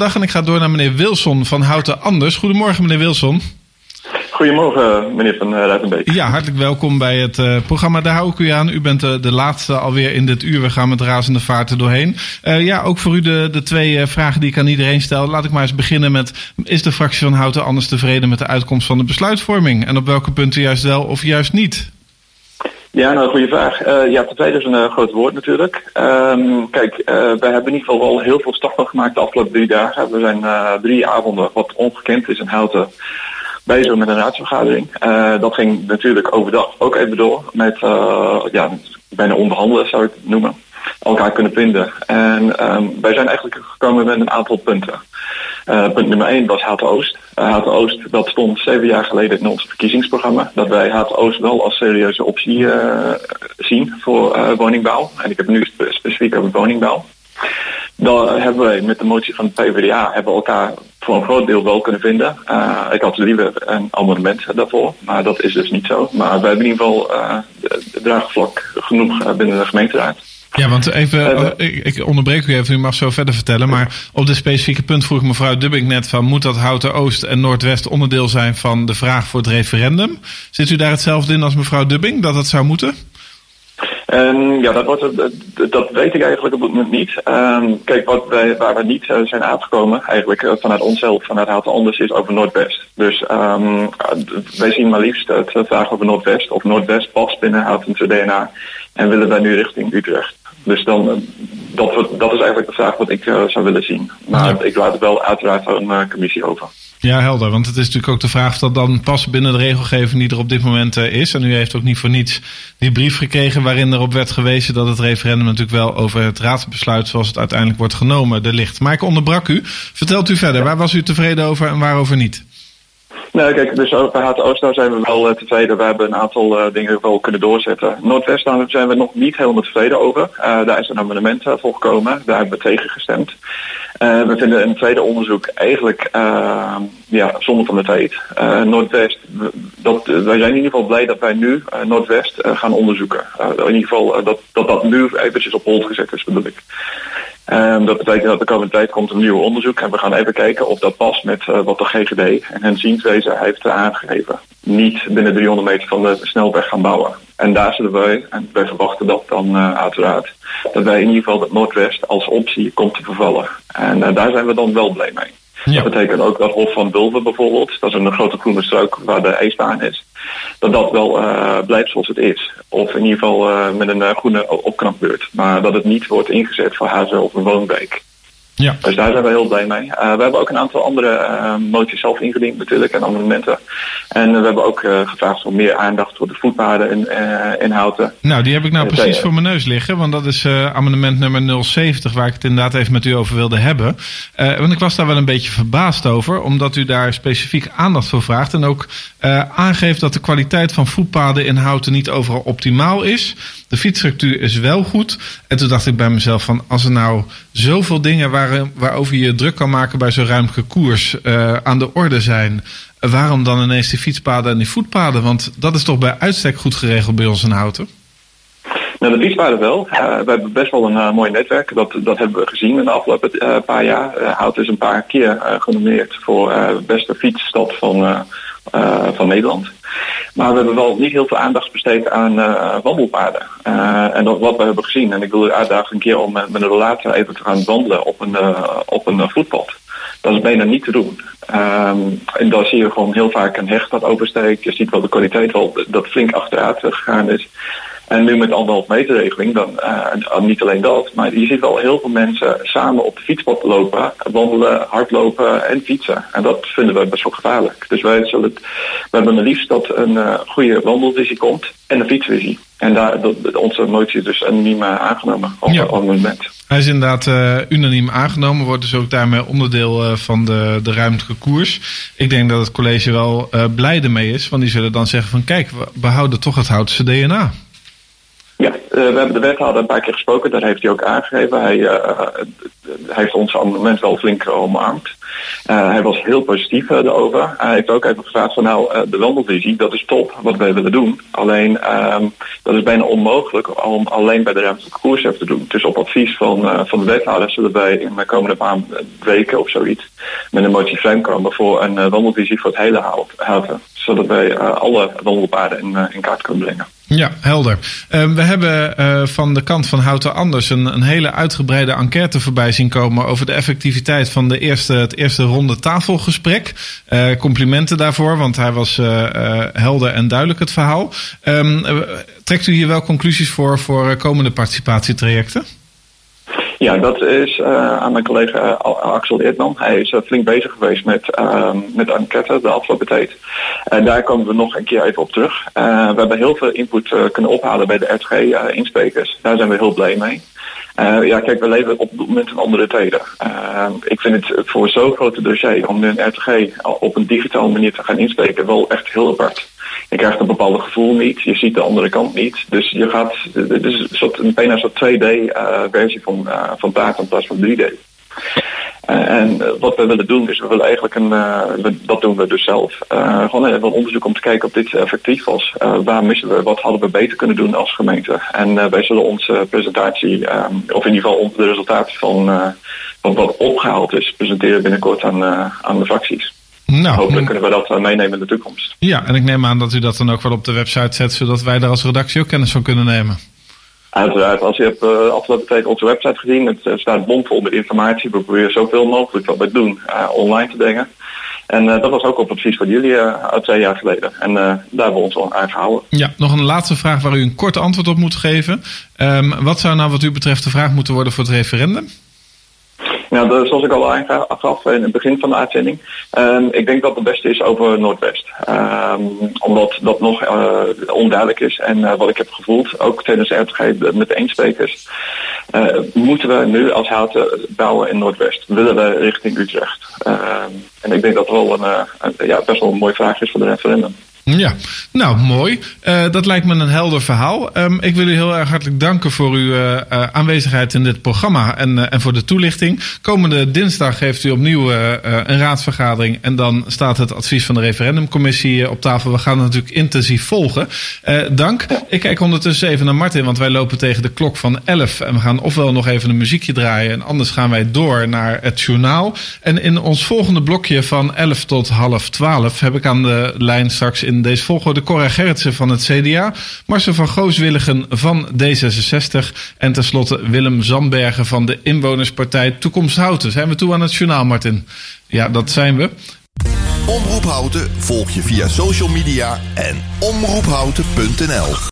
dag en ik ga door naar meneer Wilson van Houten Anders. Goedemorgen, meneer Wilson. Goedemorgen, meneer Van Ruitenbeek. Ja, hartelijk welkom bij het uh, programma Daar hou ik u aan. U bent de, de laatste alweer in dit uur. We gaan met razende vaart er doorheen. Uh, ja, ook voor u de, de twee uh, vragen die ik aan iedereen stel. Laat ik maar eens beginnen met... Is de fractie van Houten Anders tevreden met de uitkomst van de besluitvorming? En op welke punten juist wel of juist niet? Ja, nou, goede vraag. Uh, ja, tevreden is een uh, groot woord natuurlijk. Um, kijk, uh, wij hebben in ieder geval al heel veel stappen gemaakt de afgelopen drie dagen. We zijn drie avonden, wat ongekend is in Houten, bezig met een raadsvergadering. dat ging natuurlijk overdag ook even door met ja, bijna onderhandelen zou ik het noemen. Elkaar kunnen vinden. En um, wij zijn eigenlijk gekomen met een aantal punten. Uh, punt nummer 1 was Houten Oost. Uh, Oost, dat stond zeven jaar geleden in ons verkiezingsprogramma. Dat wij Houten Oost wel als serieuze optie uh, zien voor woningbouw. En ik heb nu spe specifiek over woningbouw. Dan hebben wij met de motie van de PvdA hebben elkaar voor een groot deel wel kunnen vinden. ik had liever een amendement daarvoor, maar dat is dus niet zo. Maar wij hebben in ieder geval draagvlak genoeg binnen de gemeenteraad. Ja, want even, uh, ik, ik, onderbreek u even, u mag zo verder vertellen. Maar op dit specifieke punt vroeg mevrouw Dubbing net van... moet dat Houten Oost en Noordwest onderdeel zijn van de vraag voor het referendum? Zit u daar hetzelfde in als mevrouw Dubbing, dat dat zou moeten? Um, ja, dat, wordt, dat weet ik eigenlijk op het moment niet. Um, kijk, wat wij, waar we niet uh, zijn aangekomen, eigenlijk uh, vanuit onszelf, vanuit Houten Anders, is over Noordwest. Dus um, wij zien maar liefst het vraag over Noordwest. Of Noordwest past binnen Houten DNA. En willen wij nu richting Utrecht. Dus dan, dat, dat is eigenlijk de vraag wat ik uh, zou willen zien. Maar ja. ik laat het wel uiteraard aan een uh, commissie over. Ja, helder. Want het is natuurlijk ook de vraag of dat dan past binnen de regelgeving die er op dit moment uh, is. En u heeft ook niet voor niets die brief gekregen waarin erop werd gewezen dat het referendum natuurlijk wel over het raadsbesluit zoals het uiteindelijk wordt genomen er ligt. Maar ik onderbrak u. Vertelt u verder, waar was u tevreden over en waarover niet? Nou, kijk, dus bij Haat Oost zijn we wel uh, tevreden. We hebben een aantal uh, dingen wel kunnen doorzetten. Noordwest zijn we nog niet helemaal tevreden over. Uh, daar is een amendement voor gekomen. Daar hebben we tegen gestemd. we vinden een tweede onderzoek eigenlijk ja, zonder van de tijd. Noordwest, dat, wij zijn in ieder geval blij dat wij nu Noordwest gaan onderzoeken. in ieder geval dat, dat dat nu eventjes op hold gezet is, bedoel ik. Um, dat betekent dat de komende tijd komt een nieuw onderzoek en we gaan even kijken of dat past met uh, wat de GGD en hun zienswezen heeft aangegeven. Niet binnen 300 meter van de snelweg gaan bouwen. En daar zullen wij, en wij verwachten dat dan uh, uiteraard, dat wij in ieder geval het Noordwest als optie komt te vervallen. En uh, daar zijn we dan wel blij mee. Ja. Dat betekent ook dat Hof van Bulven bijvoorbeeld, dat is een grote groene struik waar de ijsbaan is, dat dat wel uh, blijft zoals het is. Of in ieder geval uh, met een uh, groene opknapbeurt. Maar dat het niet wordt ingezet voor huizen of een woonwijk. Ja. Dus daar zijn we heel blij mee. Uh, we hebben ook een aantal andere uh, moties zelf ingediend natuurlijk en amendementen. En we hebben ook uh, gevraagd om meer aandacht voor de voetpaden in, in Houten. Nou, die heb ik nou en precies voor mijn neus liggen. Want dat is amendement nummer 070 waar ik het inderdaad even met u over wilde hebben. want ik was daar wel een beetje verbaasd over. Omdat u daar specifiek aandacht voor vraagt. En ook aangeeft dat de kwaliteit van voetpaden in Houten niet overal optimaal is. De fietsstructuur is wel goed. En toen dacht ik bij mezelf van als er nou zoveel dingen waar, waarover je druk kan maken bij zo'n ruimte koers uh, aan de orde zijn. Waarom dan ineens die fietspaden en die voetpaden? Want dat is toch bij uitstek goed geregeld bij ons in Houten? Nou, de fietspaden wel. Uh, we hebben best wel een uh, mooi netwerk. Dat, dat hebben we gezien in de afgelopen paar jaar. Houten is een paar keer genomineerd voor beste fietsstad van, van Nederland. Maar we hebben wel niet heel veel aandacht besteed aan uh, wandelpaden. Uh, en dat, wat we hebben gezien, en ik wil u uitdagen een keer om met een relator even te gaan wandelen op een, uh, op een voetpad. Dat is bijna niet te doen. Um, en dan zie je gewoon heel vaak een hecht dat oversteekt. Je ziet wel de kwaliteit wel dat flink achteruit gegaan is. En nu met anderhalf meter regeling, dan uh, niet alleen dat, maar je ziet wel heel veel mensen samen op de fietspad lopen, wandelen, hardlopen en fietsen. En dat vinden we best wel gevaarlijk. Dus wij zullen het, we hebben het liefst dat een uh, goede wandelvisie komt en een fietsvisie. En daar, dat, onze motie is dus unaniem aangenomen op ja. moment. Hij is inderdaad uh, unaniem aangenomen, wordt dus ook daarmee onderdeel uh, van de, de ruimtelijke koers. Ik denk dat het college wel uh, blij ermee is, want die zullen dan zeggen van kijk, we behouden toch het Houtse DNA. Uh, we hebben de wethouder een paar keer gesproken. Daar heeft hij ook aangegeven. Hij, uh, hij heeft ons amendement wel flink omarmd. Hij was heel positief erover. Hij heeft ook even gevraagd van nou, de wandelvisie, dat is top wat wij willen doen. Alleen ehm, dat is bijna onmogelijk om alleen bij de ruimtelijke te doen. Dus op advies van, van de wethouder zullen wij in de komende paar weken of zoiets met een motie komen voor een wandelvisie voor het hele haven. Zodat wij alle wandelpaden in, kaart kunnen brengen. Ja, helder. Uh, we hebben van de kant van Houten Anders een, een, hele uitgebreide enquête voorbij zien komen over de effectiviteit van de eerste, eerste ronde tafelgesprek. Uh, complimenten daarvoor, want hij was helder en duidelijk het verhaal. Um, trekt u hier wel conclusies voor voor komende participatietrajecten? Ja, dat is aan mijn collega Axel Eertman. Hij is flink bezig geweest met, uh, met enquête, de afgelopen tijd. En daar komen we nog een keer even op terug. we hebben heel veel input kunnen ophalen bij de RTG-insprekers. daar zijn we heel blij mee. Ja, kijk, we leven op dit moment in andere tijden. ik vind het voor zo'n grote dossier om een RTG op een digitale manier te gaan inspreken wel echt heel apart. Je krijgt een bepaald gevoel niet. Je ziet de andere kant niet. Dus je gaat, het is een, soort, bijna een soort 2D-versie uh, van, van taart in plaats van 3D. Uh, en wat we willen doen is, we willen eigenlijk een, dat doen we dus zelf, gewoon even een onderzoek om te kijken of dit effectief was. waar missen we, wat hadden we beter kunnen doen als gemeente. En wij zullen onze presentatie, of in ieder geval de resultaten van, van wat opgehaald is, presenteren binnenkort aan, aan de fracties. Nou, Hopelijk kunnen we dat meenemen in de toekomst. Ja, en ik neem aan dat u dat dan ook wel op de website zet, zodat wij daar als redactie ook kennis van kunnen nemen. Uiteraard, als je hebt uh, afgelopen tijd onze website gezien, het uh, staat bomvol met informatie. We proberen zoveel mogelijk wat we doen uh, online te brengen. En dat was ook op advies van jullie twee jaar geleden. En daar hebben we ons al aan gehouden. Ja, nog een laatste vraag waar u een kort antwoord op moet geven. Um, wat zou nou wat u betreft de vraag moeten worden voor het referendum? Nou, zoals ik al aangaf in het begin van de uitzending, um, ik denk dat het beste is over Noordwest. Um, omdat dat nog uh, onduidelijk is. En uh, wat ik heb gevoeld, ook tijdens de RTG met de eensprekers, uh, moeten we nu als houten bouwen in Noordwest? Willen we richting Utrecht? Um, en ik denk dat het wel een, een, ja, best wel een mooie vraag is voor de referendum. Ja, nou mooi. Uh, dat lijkt me een helder verhaal. Um, ik wil u heel erg hartelijk danken voor uw uh, aanwezigheid in dit programma en, en voor de toelichting. Komende dinsdag heeft u opnieuw een raadsvergadering en dan staat het advies van de referendumcommissie op tafel. We gaan het natuurlijk intensief volgen. dank. Ik kijk ondertussen even naar Martin, want wij lopen tegen de klok van 11 en we gaan ofwel nog even een muziekje draaien en anders gaan wij door naar het journaal. En in ons volgende blokje van 11 tot half 12 heb ik aan de lijn straks in deze volgorde Cora Gerritsen van het CDA, Marcel van Gooswilligen van D66 en tenslotte Willem Zambergen van de Inwonerspartij Toekomst Houten. Zijn we toe aan het journaal, Martin? Ja, dat zijn we. Omroep Houten volg je via social media en omroephouten.nl.